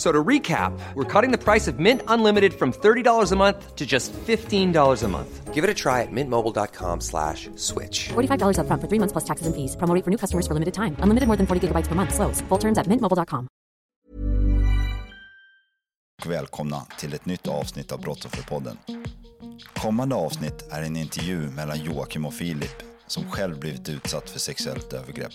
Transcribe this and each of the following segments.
So to recap, we're cutting the price of Mint Unlimited from $30 a month to just $15 a month. Give it a try at mintmobile.com slash switch. $45 upfront for three months plus taxes and fees. Promo rate for new customers for limited time. Unlimited more than 40 gigabytes per month. Slows. Full terms at mintmobile.com. Välkomna till ett nytt avsnitt av Brottsofferpodden. Kommande avsnitt är en intervju mellan Joakim och Filip som själv blivit utsatt för sexuellt övergrepp.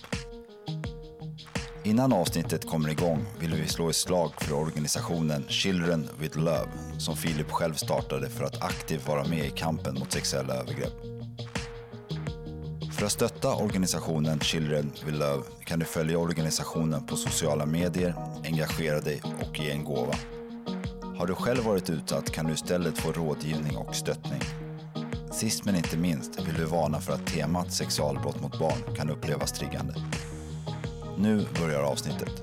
Innan avsnittet kommer igång vill vi slå ett slag för organisationen Children with Love som Filip själv startade för att aktivt vara med i kampen mot sexuella övergrepp. För att stötta organisationen Children with Love kan du följa organisationen på sociala medier, engagera dig och ge en gåva. Har du själv varit utsatt kan du istället få rådgivning och stöttning. Sist men inte minst vill vi varna för att temat sexualbrott mot barn kan upplevas triggande. Nu börjar avsnittet.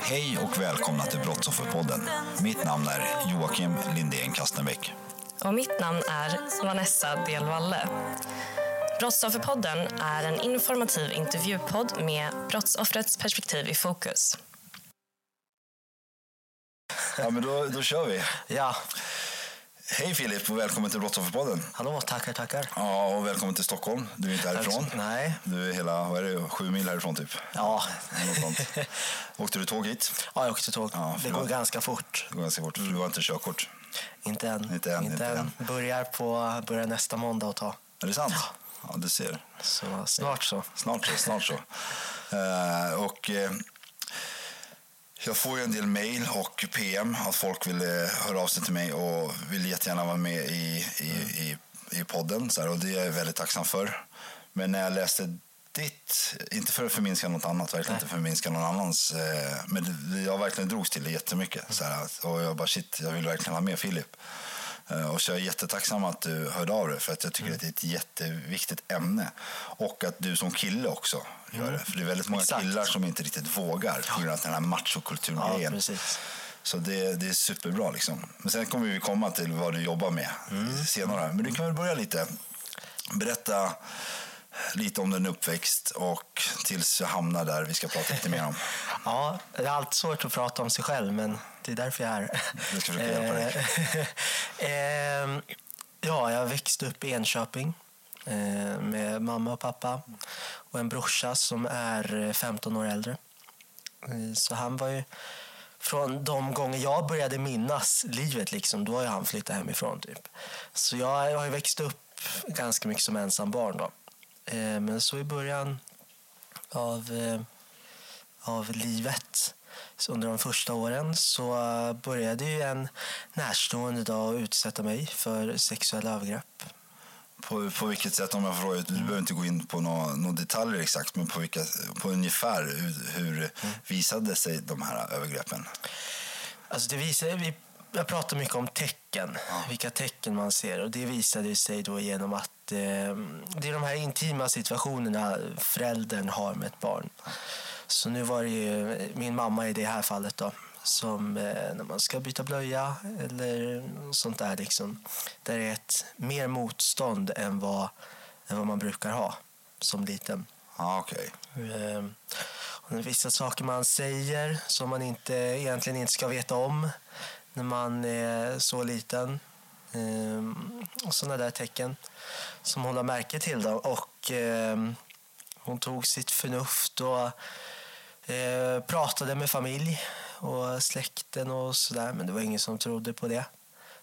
Hej och välkomna till Brottsofferpodden. Mitt namn är Joakim Lindén Kastenbäck. Och mitt namn är Vanessa Delvalle. Brottsofferpodden är en informativ intervjupodd med brottsoffrets perspektiv i fokus. Ja, men då, då kör vi. Ja, Hej Filip och välkommen till Brottsofferpodden. hallå, tackar, tackar. Ja, och välkommen till Stockholm. Du är inte härifrån. Nej, Du är hela, vad är det, sju mil härifrån typ? ja. Åkte du tåg hit? ja jag åkte tåg. Ja, det går ganska fort. Det går ganska fort, för du har inte körkort. Inte än. Inte än, inte än. Börjar, på, börjar nästa måndag att ta. Är det sant? Ja, du ser. Så snart så. Snart så, snart så. Eh, och eh, jag får ju en del mail och PM att folk vill eh, höra av sig till mig och vill jättegärna vara med i, i, i, i podden. Så här, och det är jag väldigt tacksam för. Men när jag läste ditt, inte för att förminska något annat, verkligen inte förminska någon annans, eh, men jag verkligen drogs till det jättemycket. Så här, och jag bara shit, jag vill verkligen ha med Filip. Eh, Och så är jag jättetacksam att du hörde av dig för att jag tycker att det är ett jätteviktigt ämne. Och att du som kille också gör det. För det är väldigt många Exakt. killar som inte riktigt vågar på grund av den här Ja, machokulturgrejen. precis. så det, det är superbra liksom. Men sen kommer vi komma till vad du jobbar med senare. Men du kan väl börja lite. Berätta lite om din uppväxt och tills jag hamnar där vi ska prata lite mer om. Ja, det är alltid svårt att prata om sig själv, men det är därför jag är här. Jag ska försöka hjälpa dig. Ehm, ja, jag växte upp i Enköping eh, med mamma och pappa och en brorsa som är eh, 15 år äldre. Eh, Så han var ju... Från de gånger jag började minnas livet, liksom, då har han flyttat hemifrån. Typ. Så jag, har växt upp ganska mycket som ensam barn. Då. Eh, Men så i början av, eh, av livet så under de första åren så började ju en närstående då utsätta mig för sexuella övergrepp. På, på vilket sätt, om jag får fråga, du behöver inte gå in på några, några detaljer exakt, men på, vilka, på ungefär hur, hur visade sig de här övergreppen? Alltså det visade, vi, jag pratar mycket om tecken, vilka tecken man ser. Och Det visade sig då genom att eh, det är de här intima situationerna föräldern har med ett barn. Så nu var det ju min mamma i det här fallet då, som eh, när man ska byta blöja eller sånt där liksom. Där är ett mer motstånd än vad, än vad man brukar ha som liten. Ja, okej. Ehm, och det vissa saker man säger som man inte, egentligen inte ska veta om när man är så liten. Ehm, och sådana där tecken som hon har märke till. Då. Och, ehm, hon tog sitt förnuft och eh, pratade med familj och släkten och sådär. Men det var ingen som trodde på det,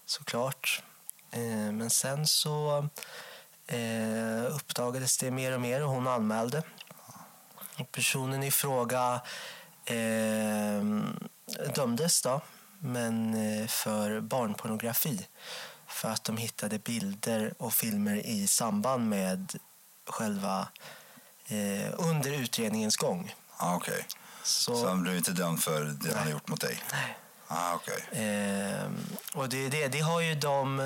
såklart. Ehm, men sen så eh, uppdagades det mer och mer och hon anmälde. Och personen i fråga dömdes då, men eh, för barnpornografi. För att de hittade bilder och filmer i samband med själva eh, under utredningens gång. Ah, okej. Så, Så han blev inte dömd för det han har gjort mot dig? Nej. Ah, okej. Eh, och det, det, det har ju de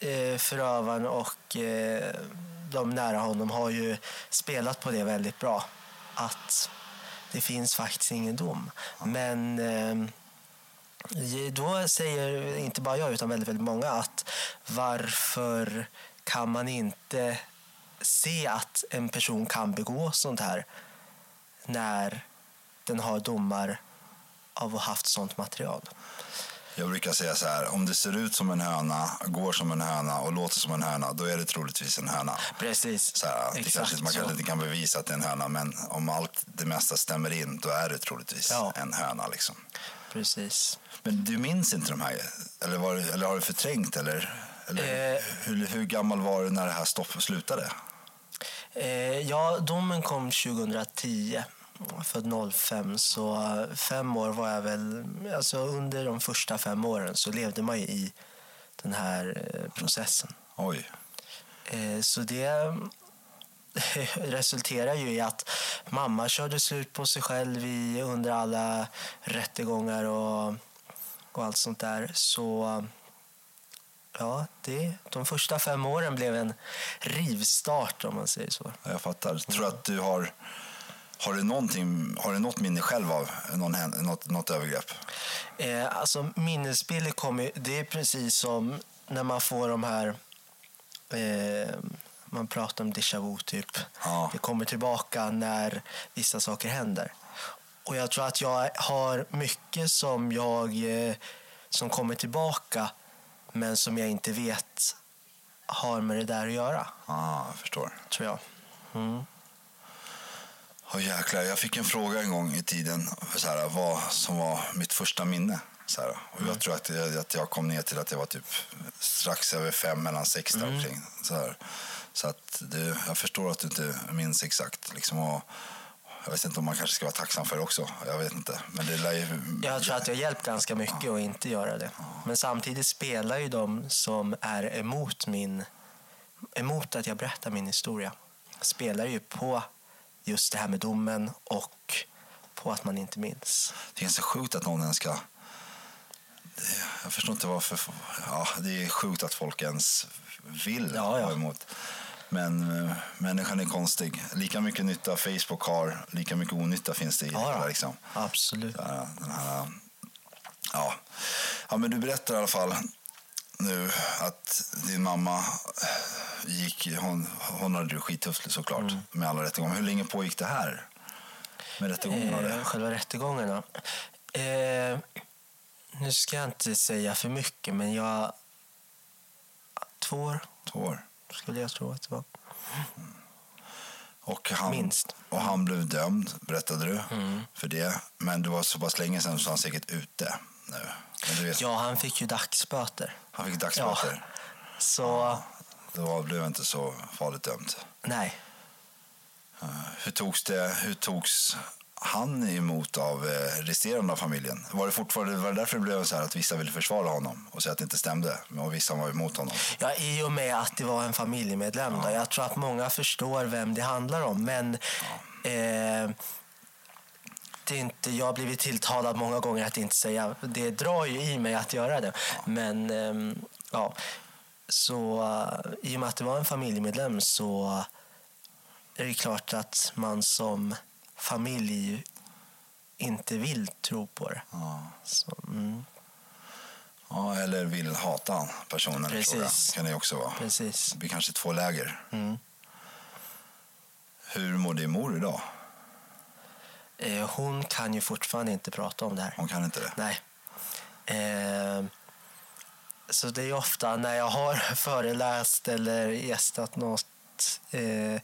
eh, förövaren och eh, de nära honom har ju spelat på det väldigt bra. Att det finns faktiskt ingen dom. Men eh, då säger inte bara jag utan väldigt, väldigt många att varför kan man inte se att en person kan begå sånt här när den har domar av att ha haft sånt material. Jag brukar säga så här, om det ser ut som en höna, går som en höna och låter som en höna, då är det troligtvis en höna. Precis. Så här, det Exakt kanske, man kanske inte kan bevisa att det är en höna, men om allt det mesta stämmer in, då är det troligtvis Ja. en höna. Liksom. Precis. Men du minns inte de här? Eller, var, eller har du förträngt? Eller, eller Eh. hur, hur gammal var du när det här stopp slutade? Eh, ja, domen kom 2010. Född 05, så fem år var jag väl... Alltså under de första fem åren så levde man ju i den här eh, processen. Oj. Eh, Så det resulterar ju i att mamma körde slut på sig själv i, under alla rättegångar och, och allt sånt där. Så ja, det, de första fem åren blev en rivstart om man säger så. Jag fattar. Tror du att du har... Har du, någonting, har du något minne själv av någon, något, något övergrepp? Eh, alltså minnesbilder kommer Det är precis som när man får de här... Eh, man pratar om déjà vu, typ. Ja. Det kommer tillbaka när vissa saker händer. Och jag tror att jag har mycket som jag eh, som kommer tillbaka men som jag inte vet har med det där att göra, Ja, jag förstår. tror jag. Mm. Åh jäklar, jag fick en fråga en gång i tiden så här, vad som var mitt första minne. Så här, och jag tror att jag, att jag kom ner till att jag var typ strax över fem, mellan sex där omkring. Så, här. så att det, jag förstår att du inte minns exakt. Liksom, och jag vet inte om man kanske ska vara tacksam för det också. Jag vet inte. Men det lär ju... Jag tror att jag hjälpt ganska mycket att inte göra det. Men samtidigt spelar ju de som är emot min emot att jag berättar min historia spelar ju på just det här med domen och på att man inte minns. Det är så sjukt att någon ens ska... Jag förstår inte varför... Ja, det är sjukt att folk ens vill Ja, ja. vara emot. Men eh, människan är konstig. Lika mycket nytta Facebook har, lika mycket onytta finns det i Ja, det. Liksom. Absolut. Så här, Den här, ja. ja, men du berättar i alla fall nu att din mamma gick... Hon, hon hade det skittufft såklart Mm. med alla rättegångar. Hur länge pågick det här? Med rättegångarna Eh, själva rättegångarna. Eh, nu ska jag inte säga för mycket, men jag... Två år Två år. Skulle jag tro att det var. Och han, Minst. Mm. Och han blev dömd, berättade du, för det. Men det var så pass länge sedan så han säkert ute nu. Vet, Ja, han fick ju dagsböter. Han fick dagsböter. Så, Då blev inte så farligt dömd. nej. Hur togs, det, hur togs han emot av eh, resterande av familjen? Var det, fortfarande, var det därför det blev så här att vissa ville försvara honom och säga att det inte stämde och vissa var emot honom? Ja, I och med att det var en familjemedlem. Då. Jag tror att många förstår vem det handlar om. Men eh, det är inte, jag har blivit tilltalad många gånger att inte säga. Det drar ju i mig att göra det. Men ehm, ja, så eh, i och med att det var en familjemedlem så är det klart att man som familj inte vill tro på det. Ja. Så, mm, Ja, eller vill hata personen. Precis. Tror jag. kan det också vara. precis. Det blir kanske två läger. Mm. Hur mår din mor idag? Eh, hon kan ju fortfarande inte prata om det här. Hon kan inte det. Nej. Eh, så det är ofta när jag har föreläst eller gästat något eh,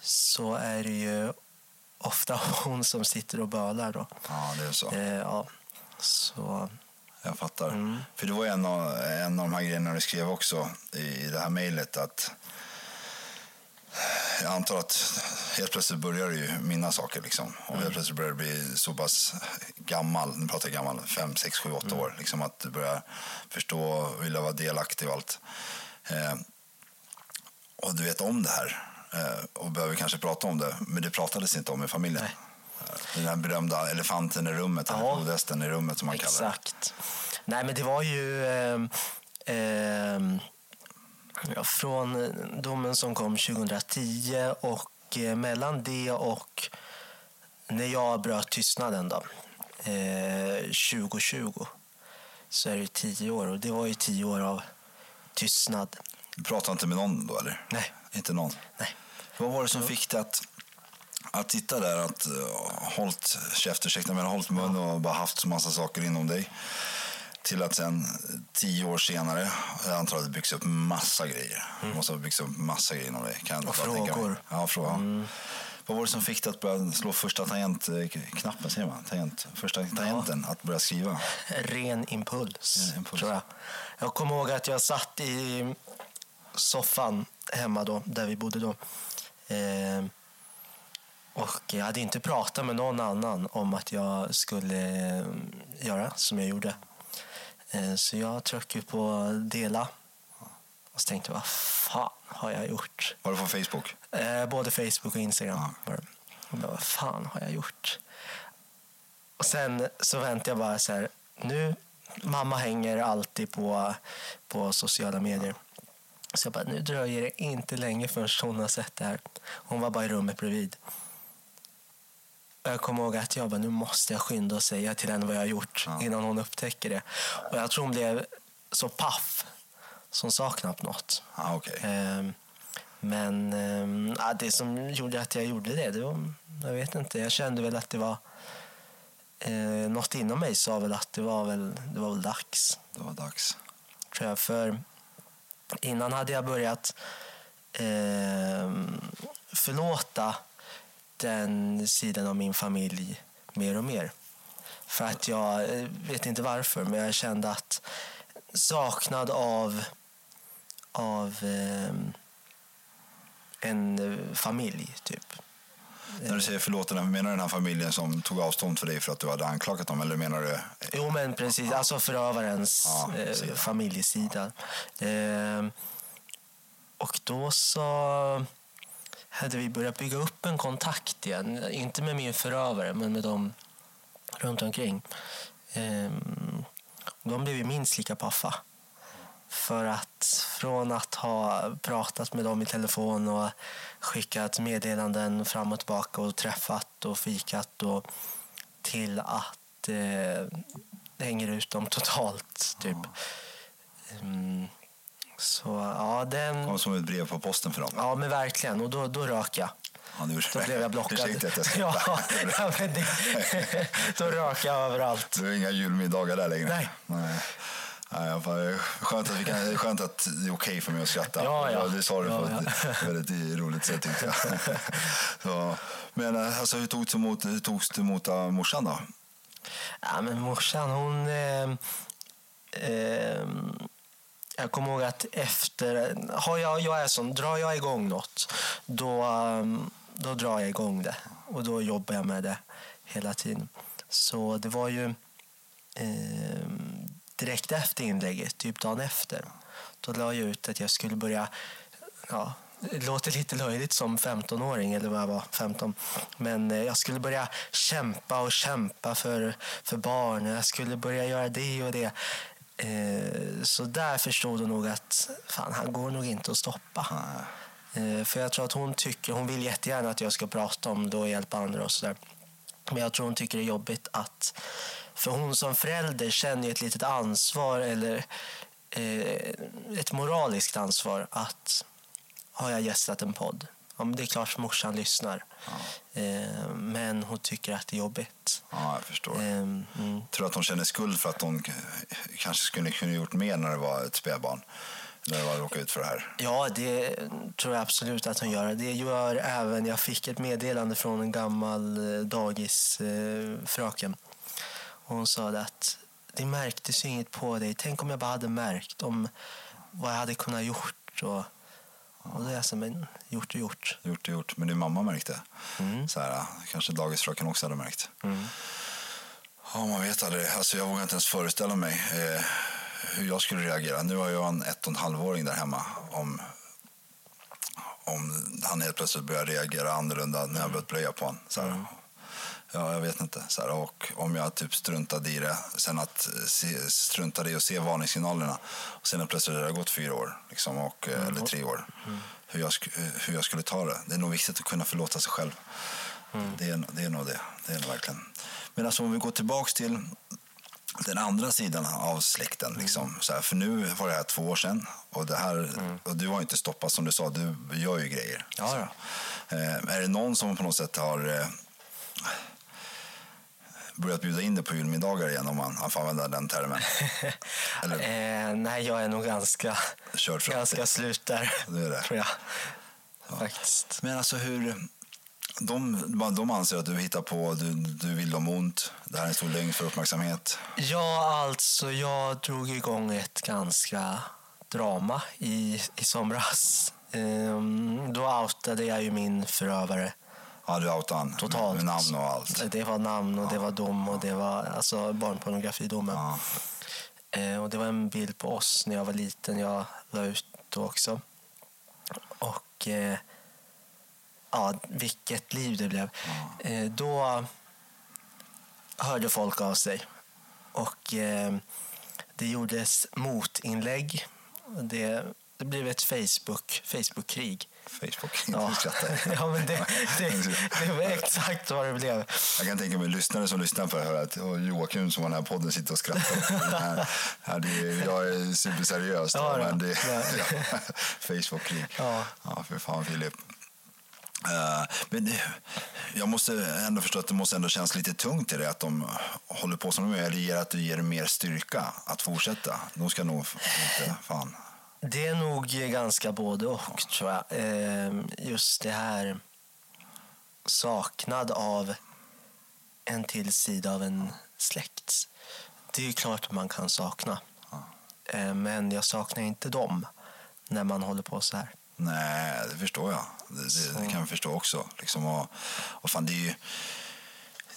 så är det ju ofta hon som sitter och bölar då. Ja, det är så. Eh, ja. Så Jag fattar. Mm. För det var en av, en av de här grejerna du skrev också i det här mejlet att jag antar att helt plötsligt börjar du ju minnas saker liksom. Och helt plötsligt börjar du bli så pass gammal, nu pratar jag gammal, fem, sex, sju, åtta år. Liksom att du börjar förstå och vilja vara delaktig och allt. Eh, och du vet om det här och behöver kanske prata om det, men det pratades inte om i familjen. Nej. Den här berömda elefanten i rummet, eller Ja. flodhästen i rummet som man kallar det. Exakt. Nej, men det var ju... ehm, ehm, ja, från domen som kom 2010 och eh, mellan det och när jag bröt tystnaden då, eh, 2020 så är det tio år och det var ju tio år av tystnad. Du pratade inte med någon då eller? Nej. Inte någon? Nej. Vad var det som fick dig att, att sitta där, att uh, hållit käft, ursäkta, men hållit mun och bara haft så massa saker inom dig? Till att sen tio år senare, jag antar att det byggs upp massa grejer. Det måste ha byggts upp massa grejer inom dig. Kan Och frågor. Ja, frågor. Vad var det som fick dig att börja slå första tangentknappen, säger man? Tangent, första tangenten, att börja skriva? Ren impuls, Ren impuls. tror jag. Jag kommer ihåg att jag satt i soffan hemma då, där vi bodde då. Eh, och jag hade inte pratat med någon annan om att jag skulle eh, göra som jag gjorde. Eh, så jag tryckte på dela och så tänkte jag, vad fan har jag gjort? Var det på Facebook? Eh, både Facebook och Instagram. Jag bara, vad fan har jag gjort? Och sen så väntade jag bara så här, nu, mamma hänger alltid på, på sociala medier. Så jag bara, nu dröjer det inte länge förrän hon har sett det här. Hon var bara i rummet bredvid. Jag kommer ihåg att jag bara, nu måste jag skynda och säga till henne vad jag har gjort innan hon upptäcker det. Och jag tror hon blev så paff så hon sa knappt något. Ah, okej. Ehm, Men ja, det som gjorde att jag gjorde det, det var, jag vet inte, jag kände väl att det var eh, något inom mig sa väl att det var väl, det var väl dags. Det var dags. Tror jag. För innan hade jag börjat eh, förlåta den sidan av min familj mer och mer. För att jag eh, vet inte varför, men jag kände att saknad av, av ehm, eh, en familj, typ. När du säger förlåt, menar du den här familjen som tog avstånd för dig för att du hade anklagat dem? Eller menar du... Jo, men precis. Alltså förövarens Ja, eh, sida. familjesida. Eh, och då så hade vi börjat bygga upp en kontakt igen. Inte med min förövare, men med dem runt omkring. Eh, de blev ju minst lika paffa. För att från att ha pratat med dem i telefon och skickat meddelanden fram och tillbaka och träffat och fikat och till att eh, hänger ut dem totalt. Typ. Mm, så ja, den... kom som ett brev på posten för dem? Ja, men verkligen. Och då, då rök jag. Ja, nu, Då blev jag blockad. Ursäkta att jag ja, ja, men det, då rök jag överallt. Det är inga julmiddagar där längre. Nej. Nej. Nej, jag bara, skönt, att vi kan, skönt att det är okej för mig att skratta. Ja, ja. Du sa det på ett väldigt roligt sätt tyckte jag. Så, men eh, alltså, hur togs det emot, hur togs det emot av morsan då? Ja, men morsan, hon... Eh, eh, jag kommer ihåg att efter... Har jag, jag är sån, drar jag igång något, då, ehm, då drar jag igång det. Och då jobbar jag med det hela tiden. Så det var ju eh, direkt efter inlägget, typ dagen efter, då la jag ut att jag skulle börja... Ja, det låter lite löjligt som 15-åring, eller vad jag var, 15. Men eh, jag skulle börja kämpa och kämpa för, för barnen. Jag skulle börja göra det och det. Eh, så där förstod hon nog att fan, han går nog inte att stoppa. Eh, för jag tror att hon tycker, hon vill jättegärna att jag ska prata om det och hjälpa andra och sådär. Men jag tror hon tycker det är jobbigt att, för hon som förälder känner ju ett litet ansvar eller eh, ett moraliskt ansvar att har jag gästat en podd? Ja, men det är klart morsan lyssnar. Eh, men hon tycker att det är jobbigt. Ja, jag förstår. Eh, mm. Tror du att hon känner skuld för att hon kanske skulle kunna gjort mer när det var ett spädbarn? När det var råkat ut för det här? Ja, det tror jag absolut att hon gör. Det gör även... Jag fick ett meddelande från en gammal eh, dagisfröken. Hon sa att det märktes ju inget på dig. Tänk om jag bara hade märkt om vad jag hade kunnat gjort. Och, och då är jag så, men gjort och gjort. Gjort och gjort. Men din mamma märkte. Så här, kanske dagisfröken också hade märkt. Ja, man vet aldrig. Alltså, jag vågar inte ens föreställa mig eh, hur jag skulle reagera. Nu har jag en ett och en halvåring där hemma. Om, om han helt plötsligt börjar reagera annorlunda när jag börjat blöja på honom. Så här, Ja, jag vet inte. Så här, och om jag typ struntade i det, sen att se, struntade i att se varningssignalerna och sen plötsligt har det gått fyra år, liksom, och, eh, eller tre år, hur, jag, hur jag skulle ta det. Det är nog viktigt att kunna förlåta sig själv. Det, är, det är nog det. Det är nog verkligen. Men alltså, om vi går tillbaks till den andra sidan av släkten. Liksom, så här, för nu var det här två år sedan och, det här, och du har inte stoppat som du sa, du gör ju grejer. Ja, Så, eh, är det någon som på något sätt har eh, börjat bjuda in dig på julmiddagar igen om man, man får använda den termen? Eh, nej, jag är nog ganska, ganska slut där, Det är det. tror jag. Faktiskt. Men alltså hur... De, de anser att du hittar på, du, du vill dem ont, det här är en stor lögn för uppmärksamhet. Ja, alltså jag drog igång ett ganska drama i, i somras. Ehm, då outade jag ju min förövare Ja, du outade han totalt. med namn och allt. Det var namn och det var dom och det var alltså barnpornografidomen. Ja. Eh, och det var en bild på oss när jag var liten. Jag la ut då också. Och eh, ja, vilket liv det blev. Eh, då hörde folk av sig. Och eh, det gjordes motinlägg. Det, det blev ett Facebook, Facebook-krig. Facebook, Ja. ja, men det, det, det var exakt vad det blev. Jag kan tänka mig lyssnare som lyssnar på det här att "Åh, Joakim som var den här podden sitter och skrattar. Här, ja, det jag är superseriös, Ja, då. men det Ja. ja. Facebook-krig. Ja. ja, för fan Filip. Eh, men jag måste ändå förstå att det måste ändå kännas lite tungt i det att de håller på som de gör. Eller ger att du ger mer styrka att fortsätta. De ska nog inte, fan. Det är nog ganska både och, tror jag. Ehm, Just det här saknad av en till sida av en släkt. Det är ju klart att man kan sakna. Ehm, Men jag saknar inte dem när man håller på så här. Nej, det förstår jag. Det, det, det kan jag förstå också. Liksom, och, och fan, det är ju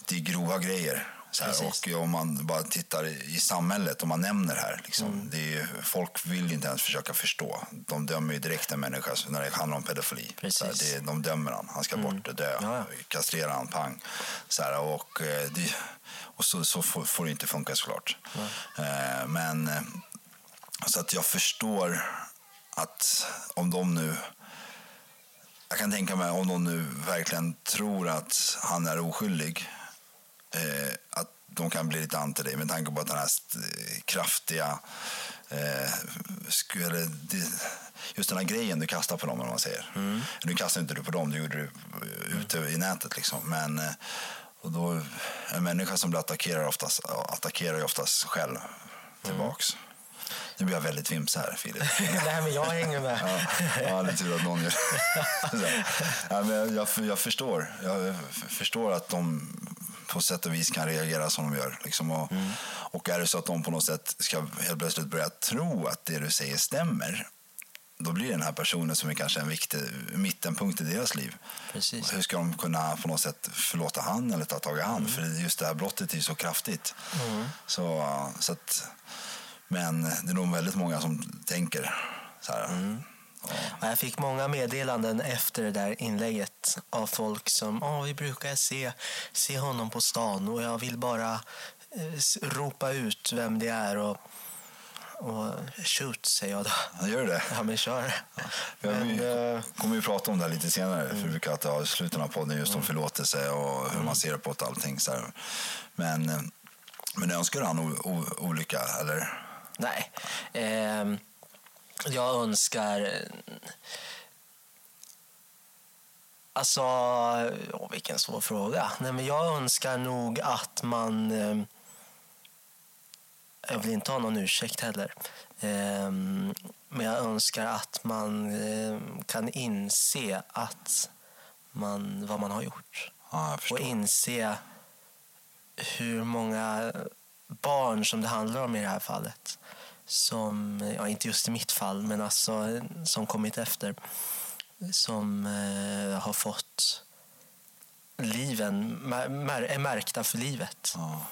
det är grova grejer. Här, Precis. och om man bara tittar i, samhället, om man nämner här. Liksom, Mm. det är ju, folk vill inte ens försöka förstå. De dömer ju direkt en människa när det handlar om pedofili. Så här, det, de dömer han, han ska bort och dö. Ja. Kastrera han, pang. Så här, och eh, det, och så, så får, får det inte funka såklart. Eh, men eh, så att jag förstår att om de nu... Jag kan tänka mig om de nu verkligen tror att han är oskyldig eh, att de kan bli lite anti dig med tanke på att den här st- kraftiga... Eh, sku- eller det, just den här grejen du kastar på dem, om man säger. Nu kastar inte du på dem, du gjorde det eh, ute i nätet. Liksom. Men eh, och då, en människa som blir attackerad oftast, attackerar ju oftast själv tillbaks. Nu blir jag väldigt vimsig här, Filip. Nej, men jag hänger med. Ja, ja, det är tur att någon gör det. Ja, men jag, jag, förstår. Jag förstår att de på sätt och vis kan reagera som de gör. Liksom, och, och är det så att de på något sätt ska helt plötsligt börja tro att det du säger stämmer, då blir den här personen som är kanske en viktig mittenpunkt i deras liv. Precis. Hur ska de kunna på något sätt förlåta han eller ta tag i han? För just det här brottet är ju så kraftigt. Så, så att, men det är nog väldigt många som tänker så här. Ja, Jag fick många meddelanden efter det där inlägget av folk som Åh, vi brukar se, se honom på stan och jag vill bara eh, ropa ut vem det är och, och shoot, säger jag då. Ja, gör det? Ja, men kör. Ja, Men, vi eh, kommer ju prata om det här lite senare. För vi brukar alltid ha i slutet av podden just om förlåtelse och hur man ser på ett allting. Så här. Men, eh, men önskar han olycka? Eller? Nej. Ehm, jag önskar... Alltså, åh, vilken svår fråga. Nej, men jag önskar nog att man... ehm, jag vill inte ha någon ursäkt heller. Ehm, men jag önskar att man ehm, kan inse att man, vad man har gjort Ja, och inse hur många barn som det handlar om i det här fallet. Som, ja, inte just i mitt fall, men alltså som kommit efter. Som eh, har fått liven, mär, är märkta för livet. Ja.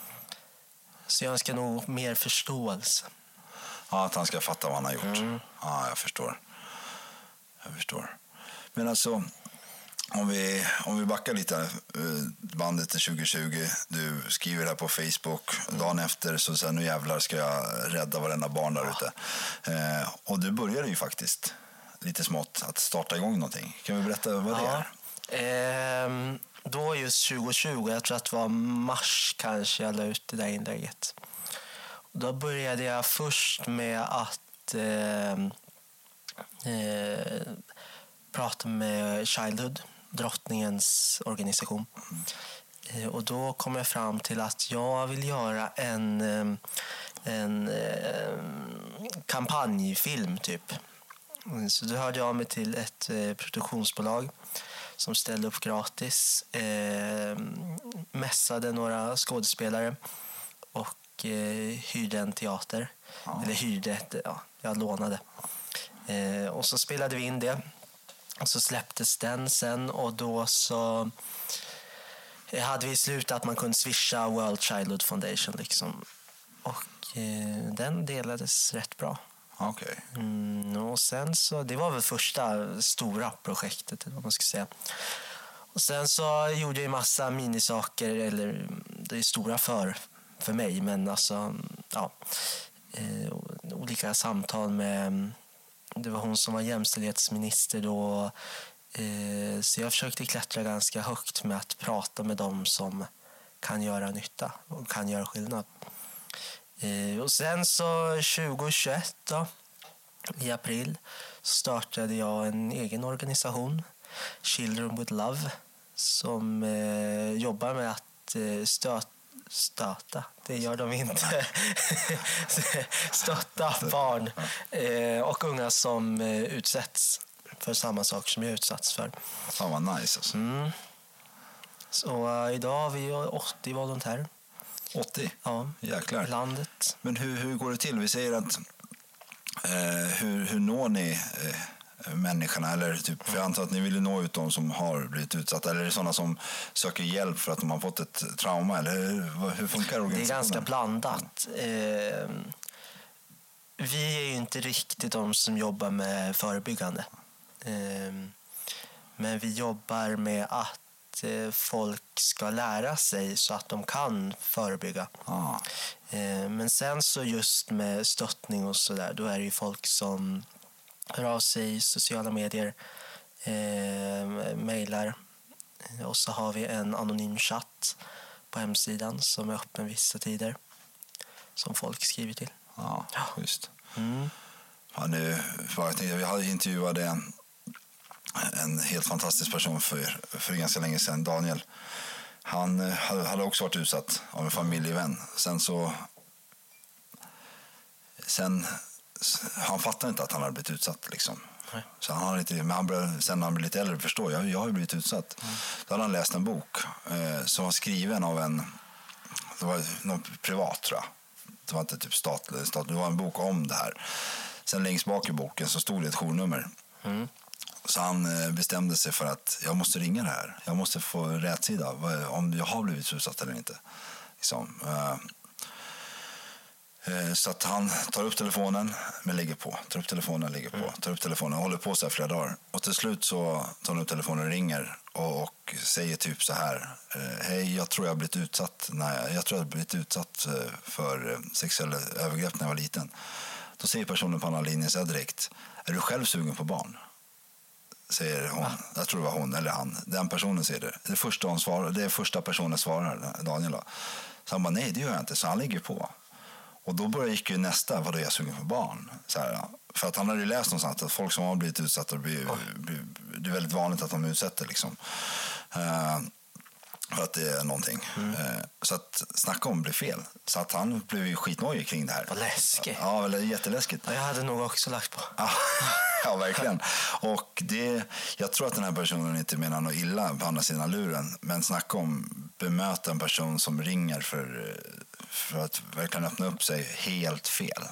Så jag önskar nog mer förståelse. Ja, att han ska fatta vad han har gjort. Ja, jag förstår. Jag förstår. Men alltså, om vi, om vi backar lite, eh, bandet till 2020. Du skriver här på Facebook. Dagen efter så säger nu jävlar ska jag rädda varenda barn där ute. Eh, och du började ju faktiskt lite smått att starta igång någonting. Kan vi berätta vad det Ja. är? Ehm, då just 2020, jag tror att det var mars kanske jag la ut det där inlägget. Då började jag först med att ehm, eh, prata med Childhood, drottningens organisation. Eh, och då kom jag fram till att jag vill göra en, ehm, en ehm, kampanjfilm, typ. Mm, Så då hörde jag av mig till ett eh, produktionsbolag som ställde upp gratis. Eh, mässade några skådespelare och eh, hyrde en teater. Eller hyrde, ett, ja, jag lånade. Eh, och så spelade vi in det. Och så släpptes den sen och då så hade vi slutat att man kunde swisha World Childhood Foundation. Liksom. Och eh, den delades rätt bra. Okej. Mm, och sen så, det var väl första stora projektet, eller vad man ska säga. Och sen så gjorde jag ju massa minisaker, eller det är stora för, för mig, men alltså, ja. Eh, olika samtal med, det var hon som var jämställdhetsminister då. Eh, så jag försökte klättra ganska högt med att prata med dem som kan göra nytta och kan göra skillnad. Eh, och sen så 2021 då, i april startade jag en egen organisation, Children with Love, som eh, jobbar med att stötta stöta, det gör de inte, stötta barn eh, och unga som eh, utsätts för samma saker som jag utsatts för. Fan vad nice alltså. Mm. Så eh, idag har vi 80 volontärer. 80? Ja, Jäklar. landet. Men hur, hur går det till? Vi säger att eh, hur, hur når ni eh, människorna? Eller typ, för jag antar att ni vill nå ut de som har blivit utsatta. Eller är det sådana som söker hjälp för att de har fått ett trauma? Eller hur, hur funkar Det är organisationen? ganska blandat. Eh, vi är ju inte riktigt de som jobbar med förebyggande. Eh, men vi jobbar med att eh, folk ska lära sig så att de kan förebygga. Ah, Eh, Men sen så just med stöttning och så där, då är det ju folk som hör av sig i sociala medier, eh, mejlar. Och så har vi en anonym chatt på hemsidan som är öppen vissa tider. Som folk skriver till. ja, schysst. Mm. Ja, nu, jag hade intervjuade en, en helt fantastisk person för, för ganska länge sedan, Daniel. Han eh, hade hade också varit utsatt av en familjevän. Sen så... Sen, han fattade inte att han hade blivit utsatt. Liksom. Nej. Så han har inte, men han började, sen när han blev lite äldre förstå, jag, jag har ju blivit utsatt. Då hade han läst en bok eh, som var skriven av en, det var någon privat tror jag. Det var inte typ statlig, stat, det var en bok om det här. Sen längst bak i boken så stod det ett journummer. Mm. Så han eh, bestämde sig för att jag måste ringa det här. Jag måste få rätt sida, vad- om jag har blivit utsatt eller inte. Liksom. eh, Så att han tar upp telefonen, men lägger på. Tar upp telefonen, lägger på. Tar upp telefonen håller på så här flera dagar. Och till slut så tar han upp telefonen och ringer och, och säger typ så här. eh, Hej, jag tror jag har blivit utsatt, nej, jag tror jag blivit utsatt eh, för eh, sexuella övergrepp när jag var liten. Då säger personen på andra linjen så direkt. Är du själv sugen på barn? säger hon. Jag tror det var hon eller han. Den personen säger det. Det är första, hon svarar, det är första personen svarar, Daniel. Så han bara, nej det gör jag inte. Så han lägger på. Och då börjar gick ju nästa, vadå är jag sugen på barn? Så här, för att han hade ju läst någonstans att folk som har blivit utsatta, blir, blir, det är väldigt vanligt att de utsätter liksom. Eh, för att det är någonting. Eh, så att snacka om blir fel. Så att han blev ju skitnojig kring det här. Vad läskigt. Ja, jätteläskigt. Ja, jag hade nog också lagt på. Ja, ja, verkligen. Och det, jag tror att den här personen inte menar något illa på andra sidan luren. Men snacka om bemöta en person som ringer för, för att verkligen öppna upp sig helt fel.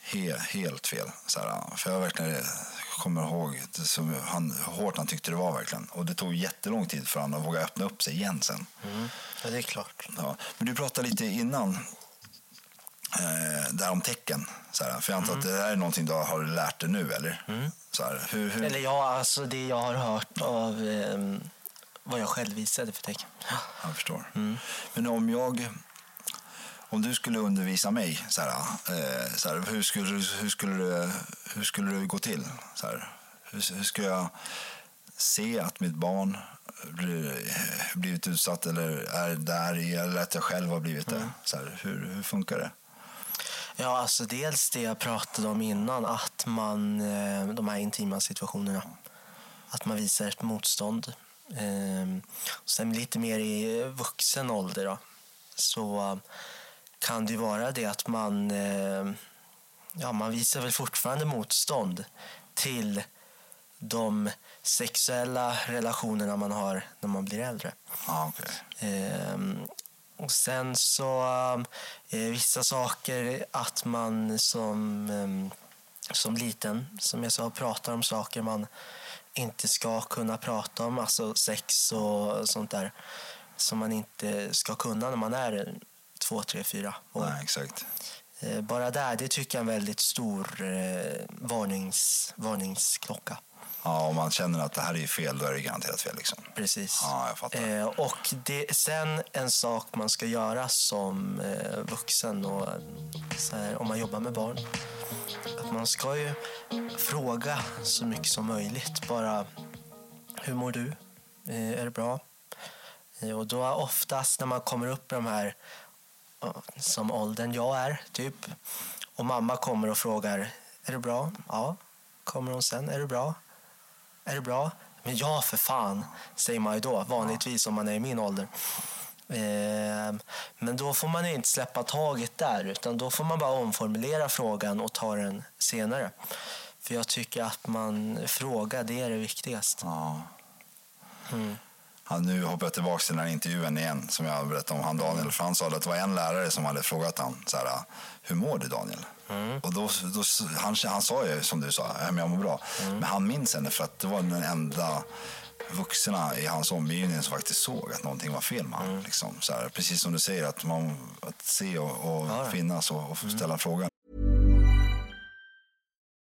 He, helt fel. Så här, för jag verkligen kommer ihåg som han, hur hårt han tyckte det var verkligen. Och det tog jättelång tid för honom att våga öppna upp sig igen sen. Ja, det är klart. Ja. Men du pratade lite innan eh, där om tecken. Så här, för jag antar att det här är någonting du har lärt dig nu, eller? Så här, hur, hur, Eller ja, alltså det jag har hört av eh, vad jag själv visade för tecken. Jag förstår. Men om jag... Om du skulle undervisa mig, så här, eh, så här, hur, skulle, hur, skulle det, hur skulle det gå till? Så här, hur, hur ska jag se att mitt barn blir, blivit utsatt eller är där eller att jag själv har blivit det? Så här, hur, hur funkar det? Ja, alltså dels det jag pratade om innan, att man, eh, de här intima situationerna, att man visar ett motstånd. Eh, Sen lite mer i vuxen ålder då, så kan det vara det att man, eh, ja, man visar väl fortfarande motstånd till de sexuella relationerna man har när man blir äldre. Okej. Ehm, och sen så eh, vissa saker att man som, ehm, som liten, som jag sa, pratar om saker man inte ska kunna prata om, alltså sex och sånt där som man inte ska kunna när man är två, tre, fyra år. Nej, exakt. Eh, Bara där, det tycker jag är en väldigt stor eh, varnings, varningsklocka. Ja, om man känner att det här är fel, då är det garanterat fel. Liksom. Precis. Ja, jag fattar. Eh, och det, sen en sak man ska göra som eh, vuxen och här, om man jobbar med barn. Att man ska ju fråga så mycket som möjligt. Bara, hur mår du? Eh, är det bra? Eh, och då oftast när man kommer upp i de här som åldern jag är, typ. Och mamma kommer och frågar, är det bra? Ja. Kommer hon sen, är det bra? Är det bra? Men ja, för fan, säger man ju då, vanligtvis om man är i min ålder. Eh, men då får man inte släppa taget där, utan då får man bara omformulera frågan och ta den senare. För jag tycker att man frågar, det är det viktigaste. Ja. Ja, nu hoppar jag tillbaka till den här intervjun igen som jag berättade om han Daniel. För han sa att det var en lärare som hade frågat han så här, hur mår du Daniel? Och då, då, han, han sa ju som du sa, "Ja, jag mår bra. Men han minns henne för att det var den enda vuxna i hans omgivning som faktiskt såg att någonting var fel med honom. Liksom, så här, precis som du säger, att, man, att se och, och finnas och, och ställa frågan.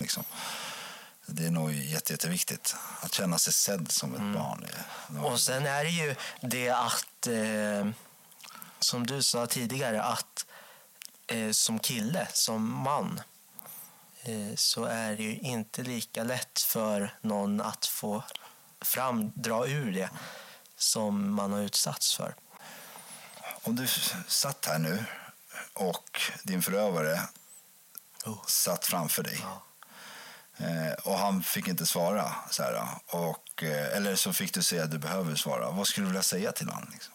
Liksom. Det är nog jätte, jätteviktigt att känna sig sedd som ett barn. Det- Och sen är det ju det att, eh, som du sa tidigare, att eh, som kille, som man, eh, så är det ju inte lika lätt för någon att få fram, dra ur det som man har utsatts för. Om du satt här nu och din förövare Oh. satt framför dig eh, Eh, och han fick inte svara, så här, och, eh, eller så fick du säga att du behöver svara. Vad skulle du vilja säga till honom? Liksom?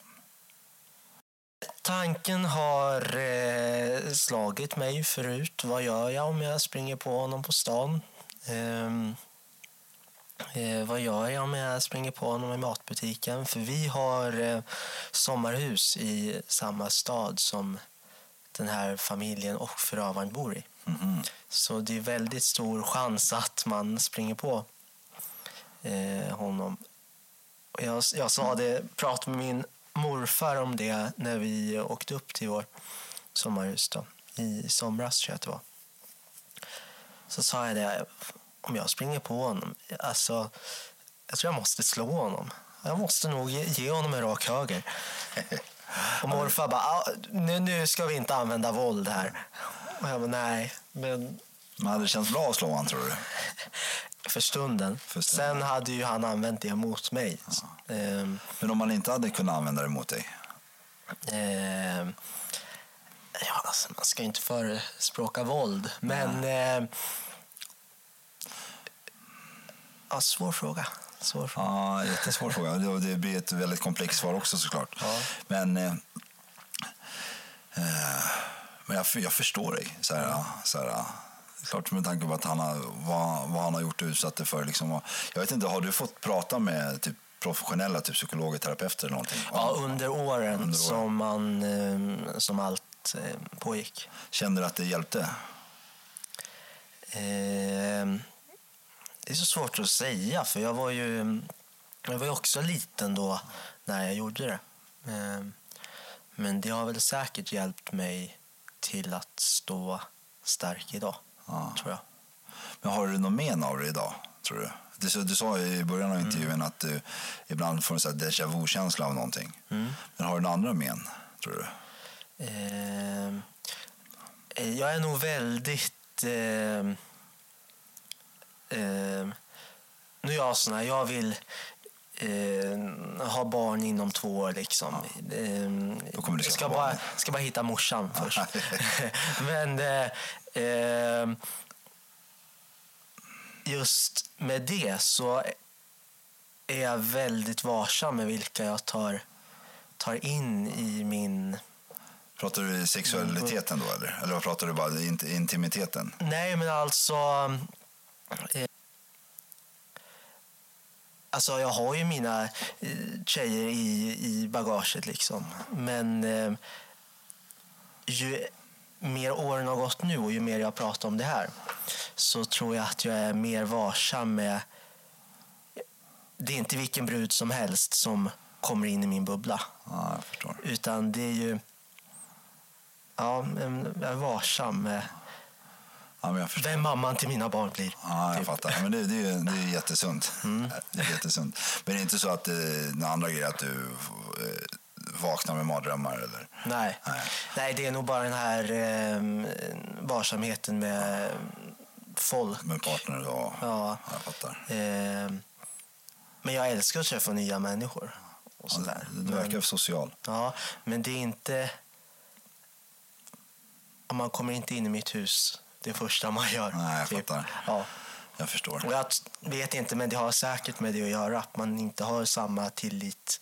Tanken har eh, slagit mig förut. Vad gör jag om jag springer på honom på stan? Ehm, eh, vad gör jag om jag springer på honom i matbutiken? För vi har eh, sommarhus i samma stad som den här familjen och förövaren bor i. Så det är väldigt stor chans att man springer på eh, honom. Och Jag, jag sa det, pratade med min morfar om det när vi åkte upp till vår sommarhus då, i somras tror jag att det var. Så sa jag det, om jag springer på honom, alltså jag tror jag måste slå honom. Jag måste nog ge, ge honom en rak höger. Och morfar bara, "Ah, nu, nu ska vi inte använda våld här. Och jag bara, nej, men Men hade det känts bra att slå honom tror du? för stunden. För stunden. Sen hade ju han använt det mot mig. Ehm, Men om man inte hade kunnat använda det mot dig? ehm, ja, alltså, man ska ju inte förespråka våld, men... ehm, ja, svår fråga. Svår fråga. Ja, jättesvår fråga. Det- Det blir ett väldigt komplext svar också såklart. Ja. Men, eh, eh, men jag, jag förstår dig. Så här, så här. Klart med tanke på att han har, vad, vad han har gjort och utsatt dig för. Liksom. Jag vet inte, har du fått prata med typ, professionella typ, psykologer, terapeuter eller någonting? Ja, under åren, Under åren. Som, man, ehm, som allt ehm, pågick. Kände du att det hjälpte? Ehm, det är så svårt att säga, för jag var ju, jag var också liten då när jag gjorde det. Men det har väl säkert hjälpt mig till att stå stark idag, Ja. tror jag. Men har du någon men av det idag, tror du? Du, sa- du sa i början av Mm. intervjun att du ibland får en déjà vu-känsla av någonting. Mm. Men har du några andra men, tror du? Ehm, eh, jag är nog väldigt... ehm, ehm, nu är jag sån här, jag vill eh, ha barn inom två år. Liksom. Jag skaffa ska, bara, ska bara hitta morsan först. Men eh, ehm, just med det så är jag väldigt varsam med vilka jag tar, tar in i min Pratar du sexualiteten då eller? Eller pratar du bara int intimiteten? Nej, men alltså... Eh, alltså, jag har ju mina eh, tjejer i, i bagaget, liksom. Men eh, ju mer åren har gått nu och ju mer jag pratar om det här så tror jag att jag är mer varsam med... Det är inte vilken brud som helst som kommer in i min bubbla. Ja. Utan det är ju... Ja, jag är varsam med Ja, vem mamman till mina barn blir. Ja, jag typ. fattar. Ja, Men det, det, är, ju- det är jättesunt. Mm. Det är jättesunt. Men det är inte så att det, den andra grejen att du eh, vaknar med mardrömmar eller? Nej. Nej. Nej, det är nog bara den här eh, varsamheten med folk. Med partner och... Ja. Jag fattar. Eh, men jag älskar att träffa nya människor. Och Ja, du, du verkar men, social. ja, men det är inte... Man kommer inte in i mitt hus det första man gör. typ. Nej, jag fattar. Ja. Jag förstår. Och jag vet inte, men det har säkert med det att göra. Att man inte har samma tillit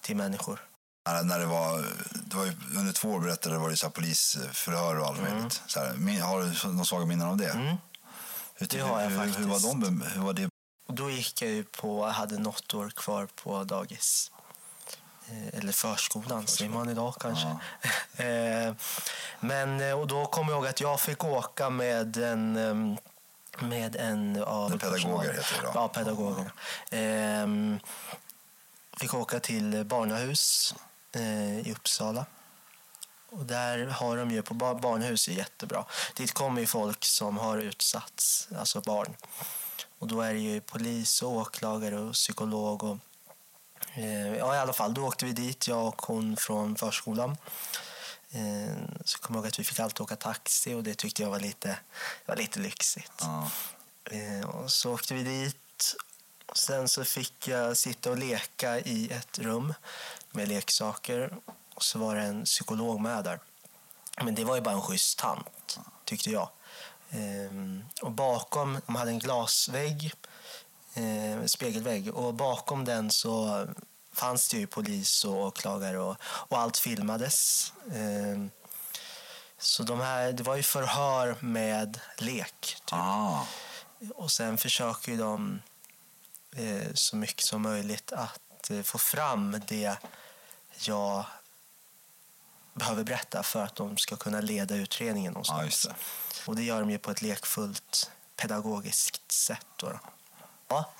till människor. När, när det var, det var ju, under två år berättade var det så här polisförhör och allt Mm. möjligt. Så här, min, har du någon svaga minnen av det? Hur, Det har jag hur, Hur var, faktiskt. de, hur var det? Då gick jag ju på, jag hade något år kvar på dagis. Eh, Eller förskolan, säger man idag kanske. Eh, Men, eh, och då kommer jag ihåg att jag fick åka med en, ehm, med en av En pedagoger heter det då. Ja, pedagogerna. Ehm, Fick åka till barnahus i Uppsala. Och där har de ju, på bar- barnahus är jättebra. Dit kommer ju folk som har utsatts, alltså barn. Och då är det ju polis och åklagare och psykolog och ja i alla fall, då åkte vi dit, jag och hon från förskolan. Eh, så kommer jag ihåg att vi fick alltid åka taxi och det tyckte jag var lite, var lite lyxigt. Ja. Eh, och så åkte vi dit. Och sen så fick jag sitta och leka i ett rum med leksaker. Och så var det en psykolog med där. Men det var ju bara en schysst tant, tyckte jag. Och bakom, de hade en glasvägg, eh, spegelvägg. Och bakom den så fanns det ju polis och åklagare och, och allt filmades. Ehm, så de här, det var ju förhör med lek. Typ. Ah, Och sen försöker ju de eh, så mycket som möjligt att eh, få fram det jag behöver berätta för att de ska kunna leda utredningen någonstans. just det. Och det gör de ju på ett lekfullt pedagogiskt sätt. Då. då.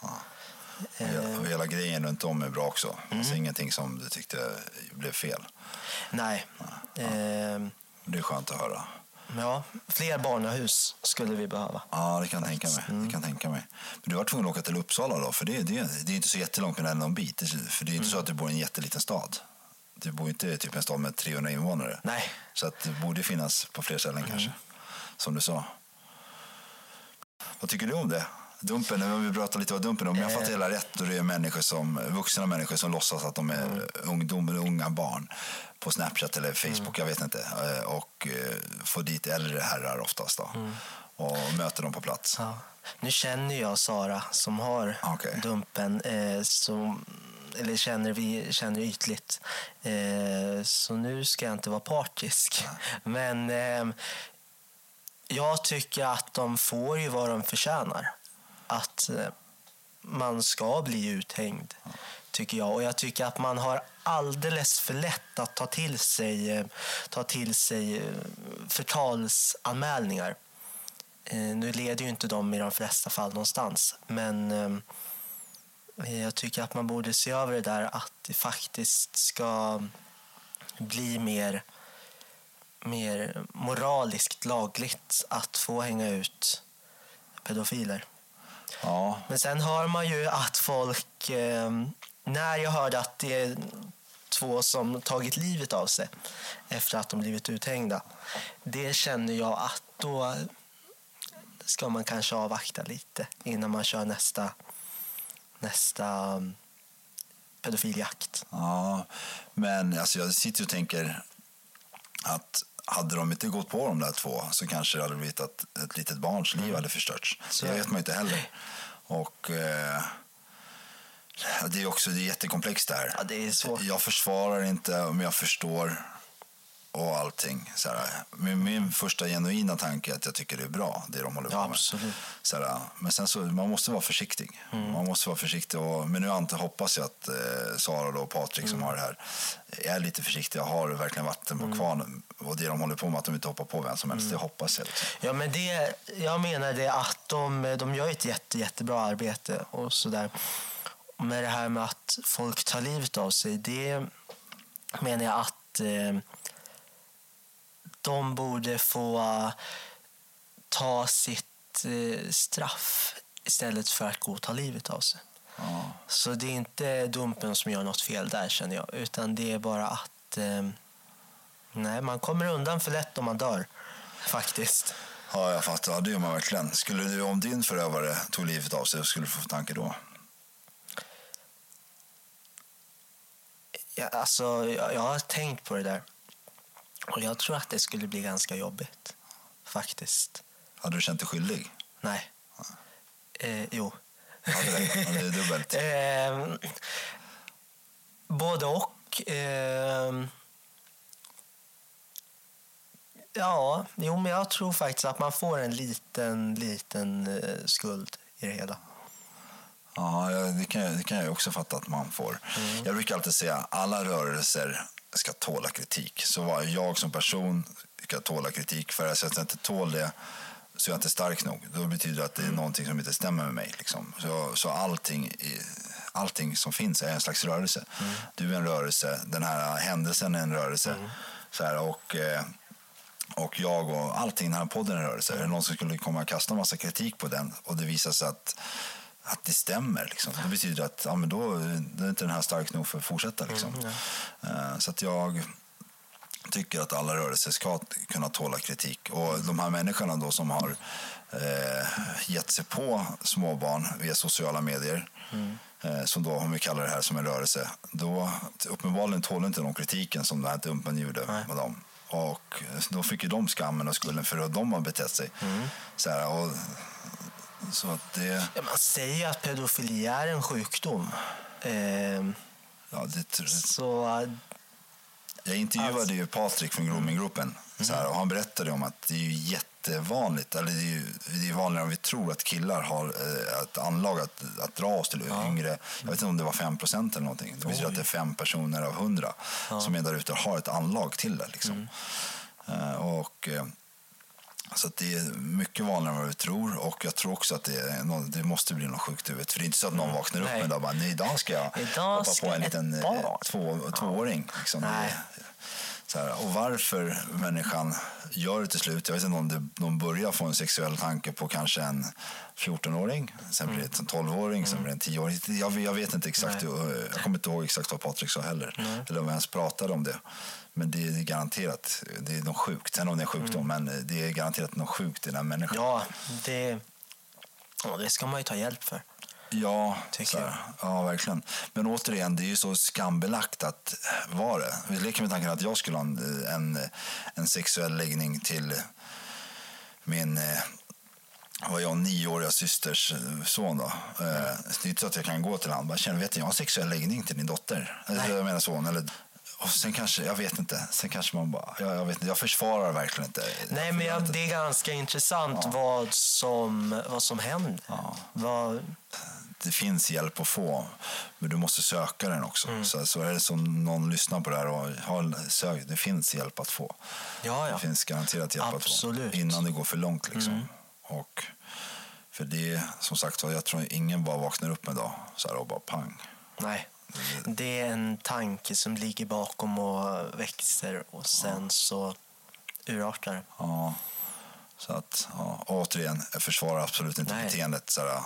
Ja. Och och hela grejen runt om är bra också. Alltså ingenting som du tyckte blev fel. Nej. Eh, Det är skönt att höra. ja, fler barnahus skulle vi behöva. Ja, det kan jag tänka mig. Det kan tänka mig. Men du var tvungen att åka till Uppsala då, för det, det, det är inte så jättelångt, ändå en bit. Det- För det är inte så att du bor i en jätteliten stad. Du bor inte i typ en stad med 300 invånare. Nej. Så att det borde finnas på fler ställen kanske, som du sa. Vad tycker du om det? Dumpen, om vi pratar lite vad dumpen. Om jag fattar hela rätt, då det är människor som, vuxna människor som låtsas att de är ungdom eller unga barn på Snapchat eller Facebook, jag vet inte. Eh, Och eh, får dit äldre herrar oftast då. Och möter dem på plats. Ja. Nu känner jag Sara som har Okej. Dumpen, eh, som, eller känner vi känner ytligt. Eh, så nu ska jag inte vara partisk. Men eh, jag tycker att de får ju vad de förtjänar. Att eh, man ska bli uthängd, tycker jag. Och jag tycker att man har alldeles för lätt att ta till sig, eh, ta till sig eh, förtalsanmälningar. Nu leder ju inte de i de flesta fall någonstans, men jag tycker att man borde se över det där att det faktiskt ska bli mer, mer moraliskt lagligt att få hänga ut pedofiler. Ja, Men sen hör man ju att folk, eh, när jag hörde att det är två som tagit livet av sig efter att de blivit uthängda, det känner jag att då ska man kanske avvakta lite innan man kör nästa, nästa um, pedofiljakt. Ja, men alltså jag sitter och tänker att hade de inte gått på de där två så kanske det hade blivit att ett litet barns liv hade förstörts. Så det vet man inte heller. Och eh, det är också det är jättekomplext det här. Ja, det är svårt. Jag försvarar inte, men jag förstår och allting. Så här, min, min första genuina tanke är att jag tycker det är bra, det de håller på Ja, med. Så här, men sen så, man måste vara försiktig. Man måste vara försiktig. Och, men nu ante, hoppas jag att eh, Sara och Patrik som har det här är lite försiktiga och har verkligen vatten på kvarnen. Och det de håller på med, att de inte hoppar på vem som helst, det hoppas jag. Liksom. Ja, men det, jag menar det att de, de gör ett jätte, jättebra arbete och sådär. Med det här med att folk tar livet av sig, det menar jag att eh, de borde få ta sitt eh, straff istället för att gå och ta livet av sig. Ja. Så det är inte Dumpen som gör något fel där känner jag, utan det är bara att eh, nej, man kommer undan för lätt om man dör, faktiskt. ja, jag fattar. Det gör man verkligen. Skulle du, om din förövare tog livet av sig, skulle du få för tanke då? Ja, alltså, jag, jag har tänkt på det där. Och jag tror att det skulle bli ganska jobbigt. Faktiskt. Hade du känt dig skyldig? Nej. Eh, jo. Ja, det är, ja, det är dubbelt. Eh, både och. Eh, ja, jo, men jag tror faktiskt att man får en liten, liten eh, skuld i det hela. Ja, ja, det kan, jag, det kan jag också fatta att man får. Jag brukar alltid säga alla rörelser ska tåla kritik. Så var jag som person ska tåla kritik. För att jag inte tål det så är jag inte stark nog. Då betyder det att det är någonting som inte stämmer med mig. Liksom. Så, så allting, i- allting som finns är en slags rörelse. Du är en rörelse, den här händelsen är en rörelse. Så här, och... Eh, och jag och allting i den här podden är en rörelse. Är det någon som skulle komma och kasta massa kritik på den och det visar sig att, att det stämmer, liksom. det betyder att ja, men då, då är inte den här stark nog för att fortsätta. Liksom. Eh, Så att jag tycker att alla rörelser ska kunna tåla kritik. Och de här människorna då som har eh, gett sig på småbarn via sociala medier, eh, som då, om vi kallar det här som en rörelse, då uppenbarligen tål inte de kritiken som den här Dumpen gjorde med dem. Och då fick ju de skammen och skulden för hur de har betett sig. Så, här, och, så att det... Ja, man säger ju att pedofili är en sjukdom. Eh, Ja, det så eh, Jag intervjuade ju Patrik från Groominggruppen så här, och han berättade om att det är ju jättevanligt, eller det är ju det är vanligare än vi tror att killar har eh, ett anlag att, att dra oss till yngre. Jag vet inte om det var 5 procent eller någonting. Det betyder att det är fem personer av hundra som är där ute och har ett anlag till det. Liksom. Eh, och, eh, Så att det är mycket vanligare än vad vi tror och jag tror också att det, någon, det måste bli något sjukt i huvudet. För det är inte så att någon vaknar upp en dag och bara, nej, idag ska jag Idag hoppa på en liten eh, barn." två, tvååring. Liksom. Nej. Så här, och varför människan gör det till slut. Jag vet inte om det, de börjar få en sexuell tanke på kanske en 14-åring, sen blir det en 12-åring, sen blir det en 10-åring. Jag, jag vet inte exakt, Nej. jag kommer inte ihåg exakt vad Patrik sa heller. Eller om vi ens pratade om det. Men det är garanterat, det är något sjukt. Sen om det är sjukdom, men det är garanterat något sjukt i den människan. Ja, det, det ska man ju ta hjälp för. Ja, ja, verkligen. Men återigen, det är ju så skambelagt att vara det. Vi leker med tanken att jag skulle ha en, en, en sexuell läggning till min eh, var jag nioåriga systers eh, son då. Eh, Det är inte så att jag kan gå till honom och bara känner, vet du, jag har sexuell läggning till din dotter. Eller jag menar son. Eller, och sen kanske, jag vet inte, sen kanske man bara, jag, jag vet inte, jag försvarar verkligen inte. Nej, men jag, det är ganska intressant vad, som, vad som händer. Vad, det finns hjälp att få, men du måste söka den också. Mm. Så, så är det som någon lyssnar på det här och har sökt, det finns hjälp att få. ja, Det ja. finns garanterat hjälp Absolut. Mm. att få innan det går för långt. Liksom. Och för det, som sagt jag tror ingen bara vaknar upp en dag så här och bara pang. Nej. Det är en tanke som ligger bakom och växer och sen så urartar. Ja. Så att, ja, återigen, jag försvarar absolut inte Nej. beteendet. Så här,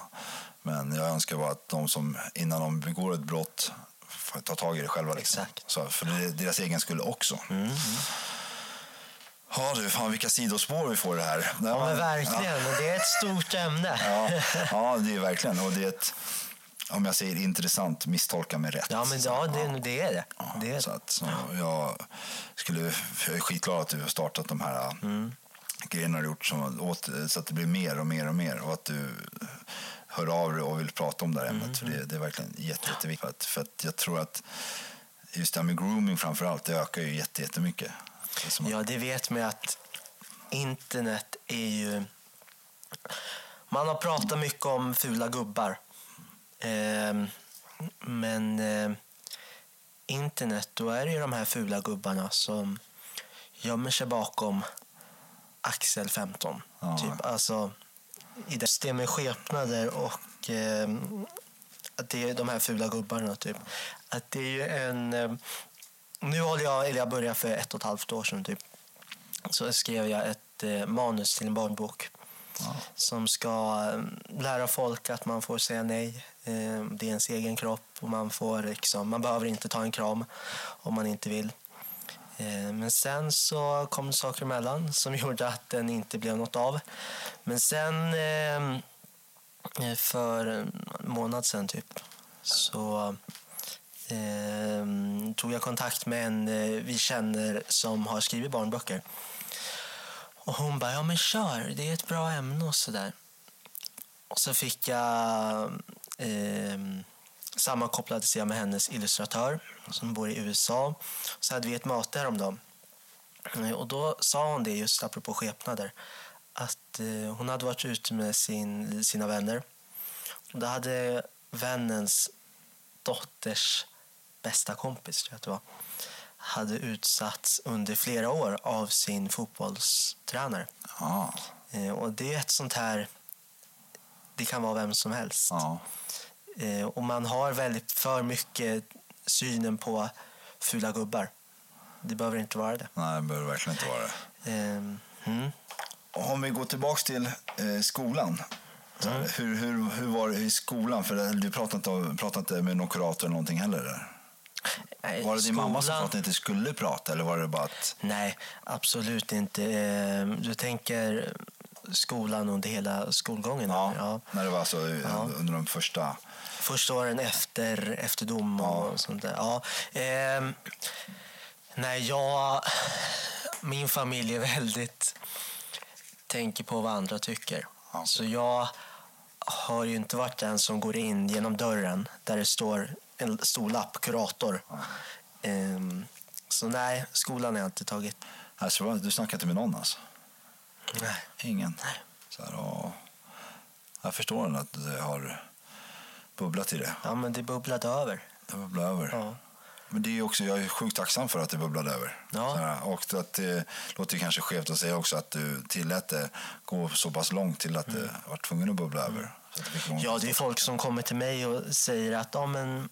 men jag önskar bara att de som innan de begår ett brott får ta tag i det själva. Liksom. Exakt. Så, för det är deras egen skull också. Ja du, fan vilka sidospår vi får i det här. Ja, men verkligen. Och Det är ett stort ämne. Ja, ja, det är verkligen. Och det är ett, om jag säger intressant, misstolka mig rätt. Ja, men ja, det, det är det. det, är Så att, så jag, skulle, jag är skitglad att du har startat de här Mm. grejerna du gjort som, åt, så att det blir mer och mer och mer. Och att du hör av dig och vill prata om det här ämnet. Mm. För det, det är verkligen jätte, jätteviktigt. För att, för att jag tror att just det här med grooming framför allt, det ökar ju jätte, jättemycket. Det Ja, det vet man att internet är ju... Man har pratat mycket om fula gubbar. Ehm, men eh, internet, då är det ju de här fula gubbarna som gömmer sig bakom Axel 15. Ja. Typ. Alltså, i det med skepnader och eh, att det är de här fula gubbarna. Typ. Att det är ju en... Eh, nu håller jag, eller jag började för ett och ett halvt år sedan typ. Så skrev jag ett eh, manus till en barnbok. Som ska eh, lära folk att man får säga nej. Eh, det är ens egen kropp och man får liksom, man behöver inte ta en kram om man inte vill. Eh, men sen så kom det saker emellan som gjorde att den inte blev något av. Men sen för en månad sen typ så eh, tog jag kontakt med en vi känner som har skrivit barnböcker. Och hon bara, ja men kör, det är ett bra ämne och sådär. Och så fick jag eh, sammankopplades jag med hennes illustratör som bor i USA. Så hade vi ett möte häromdagen. Och då sa hon det just apropå skepnader. Att eh, hon hade varit ute med sin, sina vänner. Och då hade vännens dotters bästa kompis, tror jag att det var, hade utsatts under flera år av sin fotbollstränare. Ja, Eh, Och det är ett sånt här... Det kan vara vem som helst. ja. Eh, Och man har väldigt för mycket synen på fula gubbar. Det behöver inte vara det. Nej, det behöver verkligen inte vara det. Ehm, mm. Om vi går tillbaks till eh, skolan. Mm. hur, hur, hur var det i skolan? För du pratade inte, pratade inte med någon kurator eller någonting heller? Där. Var det din mamma som sa skolan- att ni inte skulle prata? Eller var det bara att... Nej, absolut inte. Ehm, Du tänker skolan under hela skolgången? Ja, ja. när det var så eh, Ja. under de första... Första åren efter, efter dom och sånt där. Ja. Ehm, nej, jag... Min familj är väldigt... Tänker på vad andra tycker. Ja. Så jag har ju inte varit den som går in genom dörren där det står en stor lapp, kurator. Ehm, så nej, skolan har jag inte tagit. Alltså, du snackade inte med någon alltså? Nej. Ingen? Så här, och... Jag förstår att det har bubblat i det. Ja, men det bubblade över. Det bubblar över. Ja. Men det är också, jag är sjukt tacksam för att det bubblade över. Ja. Här, och att det låter kanske skevt att säga också att du tillät det gå så pass långt till att det var tvungen att bubbla över. Att det Mm. Ja, det är folk som kommer till mig och säger att ja, men,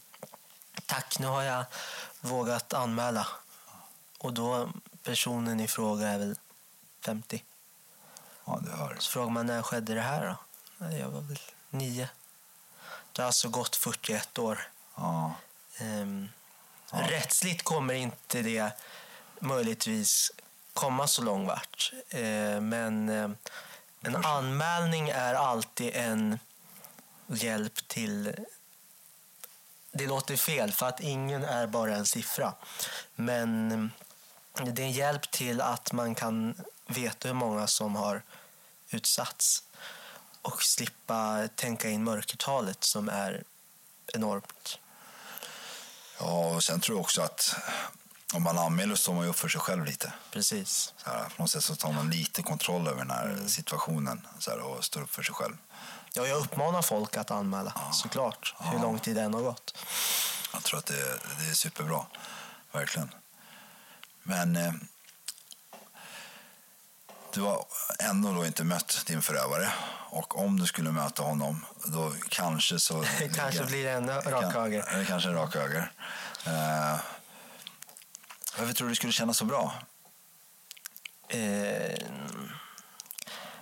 tack, nu har jag vågat anmäla. Och då personen i fråga är väl 50. ja, du hör. Så frågar man när skedde det här då? Jag var väl nio. Det har alltså gått 41 år. Ja. Ehm, Rättsligt kommer inte det möjligtvis komma så långt vart. Eh, men eh, en anmälning är alltid en hjälp till... Det låter fel, för att ingen är bara en siffra. Men eh, det är en hjälp till att man kan veta hur många som har utsatts och slippa tänka in mörkertalet som är enormt. ja, och sen tror jag också att om man anmäler så står man ju upp för sig själv lite. Precis. Så här, på något sätt så tar man lite kontroll över den här Mm. situationen så här, och står upp för sig själv. Ja, jag uppmanar folk att anmäla, såklart. Hur lång tid det än har gått. Jag tror att det, det är superbra, verkligen. Men eh, du har ändå då inte mött din förövare. Och om du skulle möta honom, då kanske så... Kanske blir det en rak kan- höger. eller Kanske en rak höger. Eh, varför tror du det skulle kännas så bra? Eh,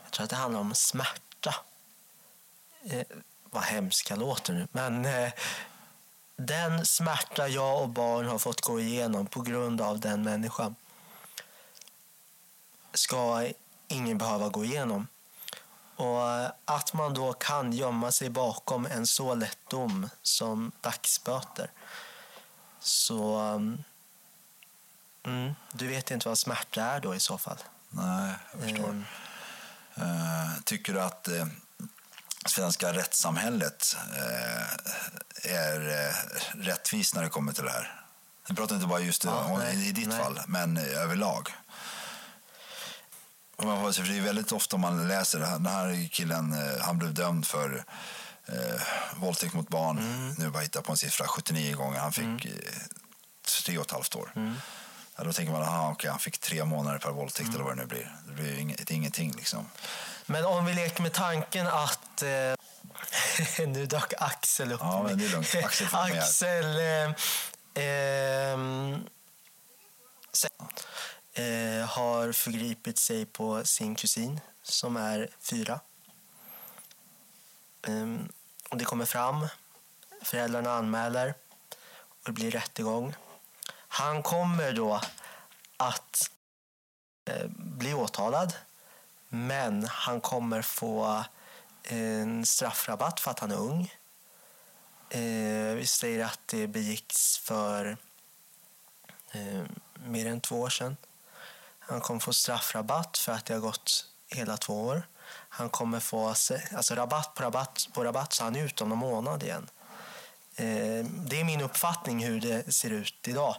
jag tror att det handlar om smärta. Eh, vad hemskt jag låter nu. Men eh, den smärta jag och barn har fått gå igenom på grund av den människan ska ingen behöva gå igenom. Och eh, att man då kan gömma sig bakom en så lätt dom som dagsböter. Så um, mm, du vet inte vad smärta är då i så fall. Nej, jag förstår. Ehm, Eh, tycker du att eh, svenska rättssamhället eh, är eh, rättvist när det kommer till det här? Jag pratar inte bara just Ja, om, nej, i ditt nej. fall, men överlag. Om man får- för det är väldigt ofta man läser det här. Den här killen, eh, han blev dömd för eh, våldtäkt mot barn. Mm. Nu bara hitta på en siffra, 79 gånger. Han fick eh, tre och ett halvt år. Mm. Ja, då tänker man, aha, okej, han fick tre månader per våldtäkt Mm. eller vad det nu blir. Det blir inget, ingenting liksom. Men om vi leker med tanken att... Eh, nu dök Axel upp. Ja, men det är lugnt. Axel. Axel eh, ehm, eh, har förgripit sig på sin kusin som är fyra. Ehm, och det kommer fram. Föräldrarna anmäler och det blir rättegång. Han kommer då att eh, bli åtalad men han kommer få en straffrabatt för att han är ung. Eh, vi säger att det begicks för eh, mer än två år sedan. Han kommer få straffrabatt för att det har gått hela två år. Han kommer få alltså rabatt på rabatt på rabatt så han är ute om en månad igen. Eh, det är min uppfattning hur det ser ut idag.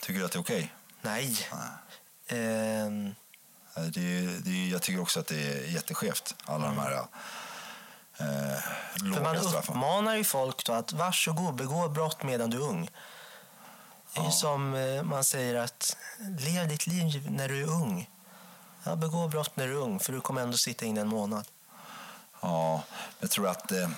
Tycker du att det är okej? Nej. Ehm, Eh, Det är, det är, jag tycker också att det är jätteskevt, alla de här eh, För man låga straffen. uppmanar ju folk då att varsågod, begå brott medan du är ung. Det är ju som eh, man säger att lev ditt liv när du är ung. Ja, begå brott när du är ung, för du kommer ändå sitta in en månad. Ja, jag tror att eh,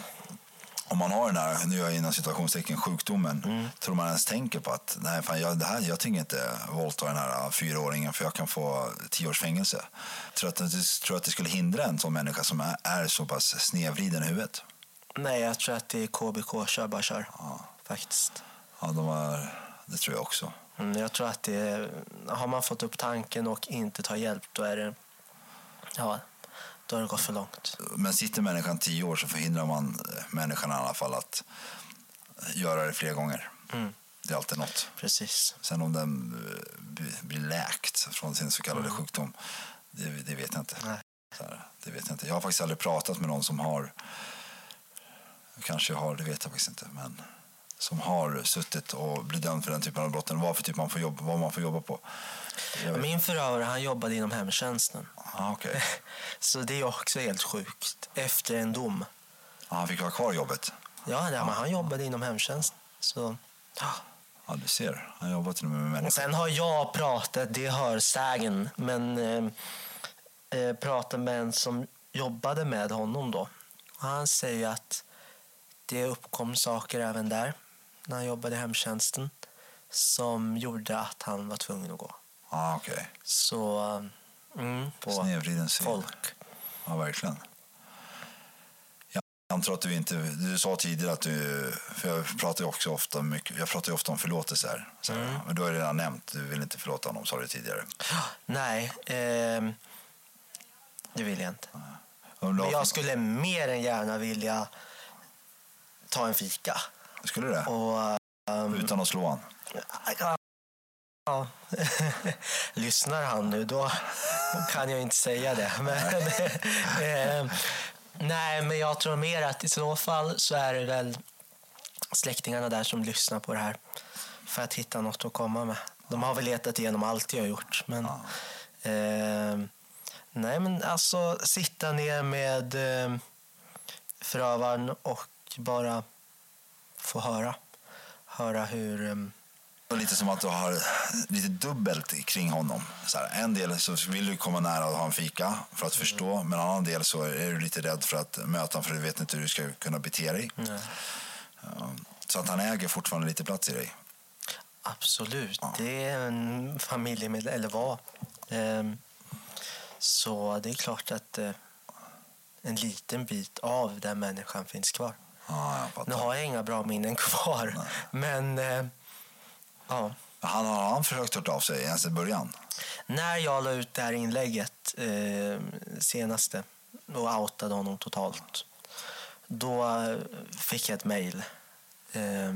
om man har den här, nu är jag inom situationstecken, sjukdomen, Mm. tror man ens tänker på att nej, fan, jag, det här, jag tänker inte våldta den här fyraåringen för jag kan få tio års fängelse. Tror att, tror att det skulle hindra en sån människa som är, är så pass snedvriden i huvudet? Nej, jag tror att det är KBK, kör bara kör. Faktiskt. Ja, de är, det tror jag också. Mm, jag tror att det är, har man fått upp tanken och inte tar hjälp, då är det, ja, då har det gått för långt. Men sitter människan tio år så förhindrar man eh, människan i alla fall att göra det fler gånger. Mm. Det är alltid något. Precis. Sen om den eh, blir- läkt från sin så kallade sjukdom, det, det vet jag inte. Nej. Det vet jag inte. Jag har faktiskt aldrig pratat med någon som har, kanske har, det vet jag faktiskt inte, men som har suttit och blivit dömd för den typen av brotten. Vad för typ man får jobba, vad man får jobba på. Min förövare, han jobbade inom hemtjänsten. Ah, okej. Så det är också helt sjukt. Efter en dom. Ah, han fick ha kvar jobbet. Ja, ja. Men han jobbade inom hemtjänst. Så, ja. Ja, du ser. Han jobbar till och med med människor. Sen har jag pratat, det hör sägen, men eh, eh, pratat med en som jobbade med honom då. Och han säger att det uppkom saker även där, när han jobbade i hemtjänsten, som gjorde att han var tvungen att gå. Ja, okej. Så, mm, på Snedvriden syn. folk. Ja, verkligen. Jag antar att du inte... Du sa tidigare att du... För jag pratar ju också ofta, mycket, jag pratar ju ofta om förlåtelse här. Så, Mm. Men du har ju redan nämnt, du vill inte förlåta honom, sa du tidigare. Nej, ehm, det vill jag inte. Du Men jag skulle mer än gärna vilja ta en fika. Skulle det? Och, ehm, Utan att slå han? Ja. Lyssnar han nu, då kan jag inte säga det. Men, eh, nej, men jag tror mer att i så fall så är det väl släktingarna där som lyssnar på det här för att hitta något att komma med. De har väl letat igenom allt jag har gjort. Men, eh, nej, men alltså sitta ner med eh, förövaren och bara få höra. Höra hur... är lite som att du har lite dubbelt kring honom. Så här, en del så vill du komma nära och ha en fika för att förstå, men en annan del så är du lite rädd för att möta honom för du vet inte hur du ska kunna bete dig. Ja, Så att han äger fortfarande lite plats i dig. Absolut, det är en familjemedlem, eller var. Ehm, Så det är klart att eh, en liten bit av den människan finns kvar. Ja. Nu har jag inga bra minnen kvar, men eh, ja. Han har han försökt hört av sig ens i början? När jag la ut det här inlägget eh, senaste och outade honom totalt, då fick jag ett mejl. Eh,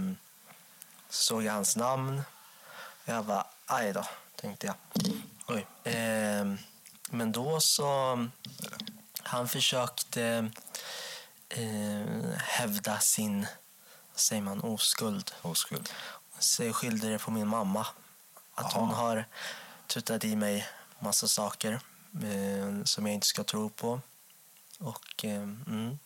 såg jag hans namn. Jag bara, aj då, tänkte jag. Oj. Eh, men då så... Han försökte eh, hävda sin, säger man, oskuld. Oskuld. Så skyllde det på min mamma. Att hon har tutat i mig massa saker eh, som jag inte ska tro på. Och eh, mm,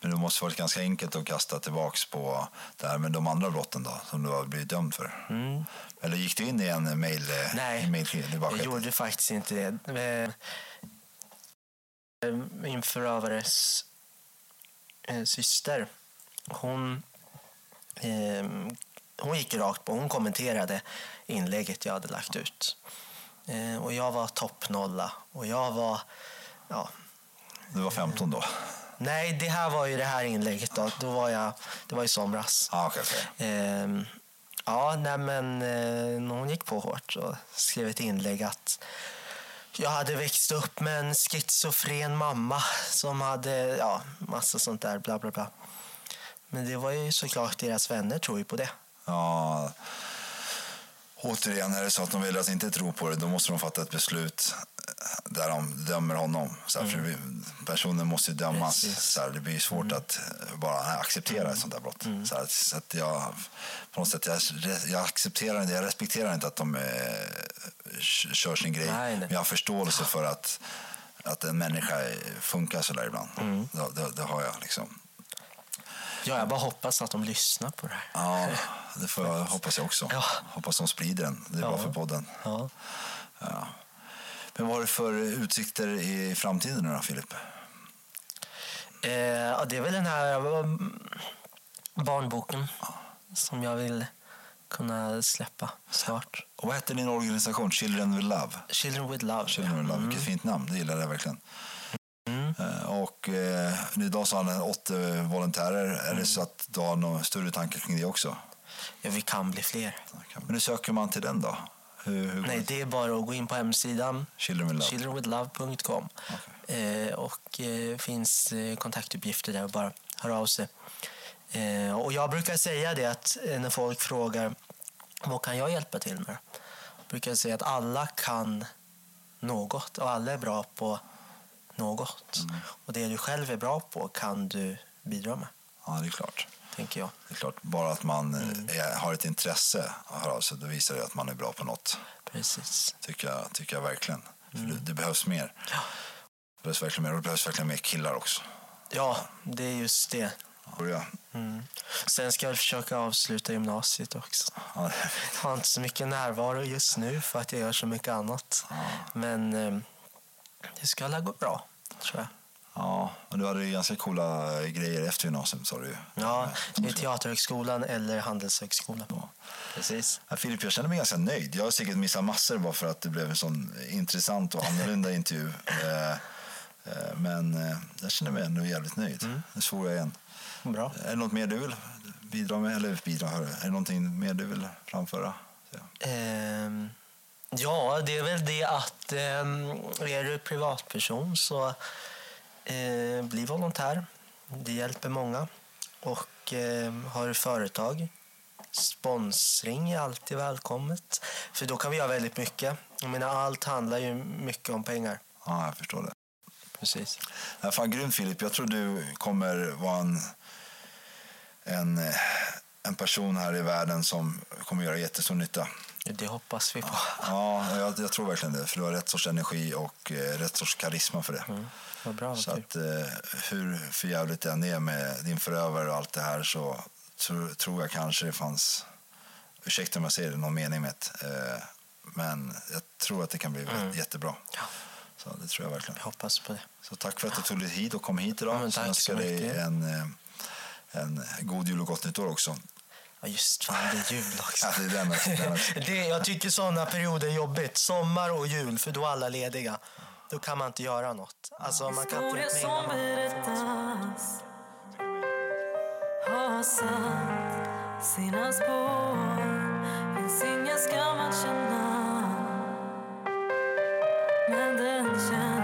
Men det måste varit ganska enkelt att kasta tillbaks på det här med de andra brotten då, som du har blivit dömd för. mm. Eller gick du in i en mail, Nej, i mail, jag gjorde faktiskt inte det. Eh, Min förövares eh, syster, hon, eh, hon gick rakt på. Hon kommenterade inlägget jag hade lagt ut. Eh, och jag var toppnolla. Och jag var... Ja, Du var 15 då? nej, det här var ju det här inlägget. Då, då var jag, det var i somras. Ah, okej, okej. Ehm, ja, nej men eh, hon gick på hårt och skrev ett inlägg att jag hade växt upp med en schizofren mamma som hade ja, massa sånt där, bla bla bla. Men det var ju såklart deras vänner tror ju på det. Ja, återigen, är det så att de väljer att inte tro på det, då måste de fatta ett beslut där de dömer honom. Så här, för vi- Personen måste ju dömas. Precis. Så här, det blir svårt att bara acceptera ett sånt där brott. Så, här, så att jag, på något sätt, jag, jag accepterar inte, jag respekterar inte att de eh, kör sin grej. Nej, nej. Men jag har förståelse för att, att en människa funkar så där ibland. Det, det, det har jag liksom. Ja, jag bara hoppas att de lyssnar på det här. Ja, det får jag, hoppas jag också. Ja. Hoppas de sprider den. Det är Ja. bra för podden. Ja. Ja. Men vad har du för utsikter i framtiden nu då, Filip? Eh, det är väl den här barnboken som jag vill kunna släppa snart. Och vad heter din organisation? Children with Love? Children with Love. Children with Love, vilket fint namn. Det gillar jag verkligen. Eh, Och eh, idag så har han åtta volontärer. Är det så att du har några större tankar kring det också? Ja, vi kan bli fler. Men hur söker man till den då? Hur, hur Nej, det är bara att gå in på hemsidan Children with Love. childrenwithlove.com. Eh, och eh, finns eh, kontaktuppgifter där och bara höra av sig. Eh, och jag brukar säga det att eh, när folk frågar vad kan jag hjälpa till med? Jag brukar säga att alla kan något och alla är bra på något. Och det du själv är bra på kan du bidra med, Ja, det är klart. tänker jag. Det är klart. Bara att man Mm. eh, är, har ett intresse att höra av sig, då visar det att man är bra på något. Precis. Tycker jag, tycker jag verkligen. För Mm. det, det behövs mer. Ja. Det behövs verkligen mer. Och det behövs verkligen mer killar också. Ja, det är just det. Ja. Mm. Sen ska jag försöka avsluta gymnasiet också. Jag har inte så mycket närvaro just nu för att jag gör så mycket annat. Men eh, det ska alla gå bra, tror jag. ja, och du hade ju ganska coola grejer efter gymnasiet sa du. Ja, det är Teaterhögskolan eller Handelshögskolan. Precis. Ja, Filip, jag känner mig ganska nöjd. Jag har säkert missat massor bara för att det blev en sån intressant och annorlunda intervju. Eh, eh, Men eh, jag känner mig ändå jävligt nöjd. Det svor jag igen. Bra. Är det något mer du vill bidra med? Eller bidra, hör, Är det någonting mer du vill framföra? Så, ja. Det är väl det att ehm, är du privatperson så eh, bli volontär. Det hjälper många. Och ehm, har du företag, sponsring är alltid välkommet. För då kan vi göra väldigt mycket. Jag menar, allt handlar ju mycket om pengar. ja, jag förstår det. Precis. Ja, fan, grymt Filip. Jag tror du kommer vara en, en, eh, en person här i världen som kommer göra jättestor nytta. Det hoppas vi på. Ja, jag, jag tror verkligen det. För du har rätt sorts energi och eh, rätt sorts karisma för det. Vad bra. Så att eh, hur förjävligt det än är med din förövare och allt det här så tror, tror jag kanske det fanns, ursäkta om jag säger det, någon mening med det. Eh, men jag tror att det kan bli jättebra. Så det tror jag verkligen. Jag hoppas på det. Så tack för att du tog dig hit och kom hit idag. Ja, men så tack önskar så dig en, eh, en god jul och gott nytt år också. Ja, just fan, det är jul också. Ja, det är den också, den också. det, jag tycker sådana perioder är jobbigt. Sommar och jul, för då är alla lediga. Då kan man inte göra något. Alltså, man kan inte som berättas har satt sina spår Finns ingen skam att känna Men den känns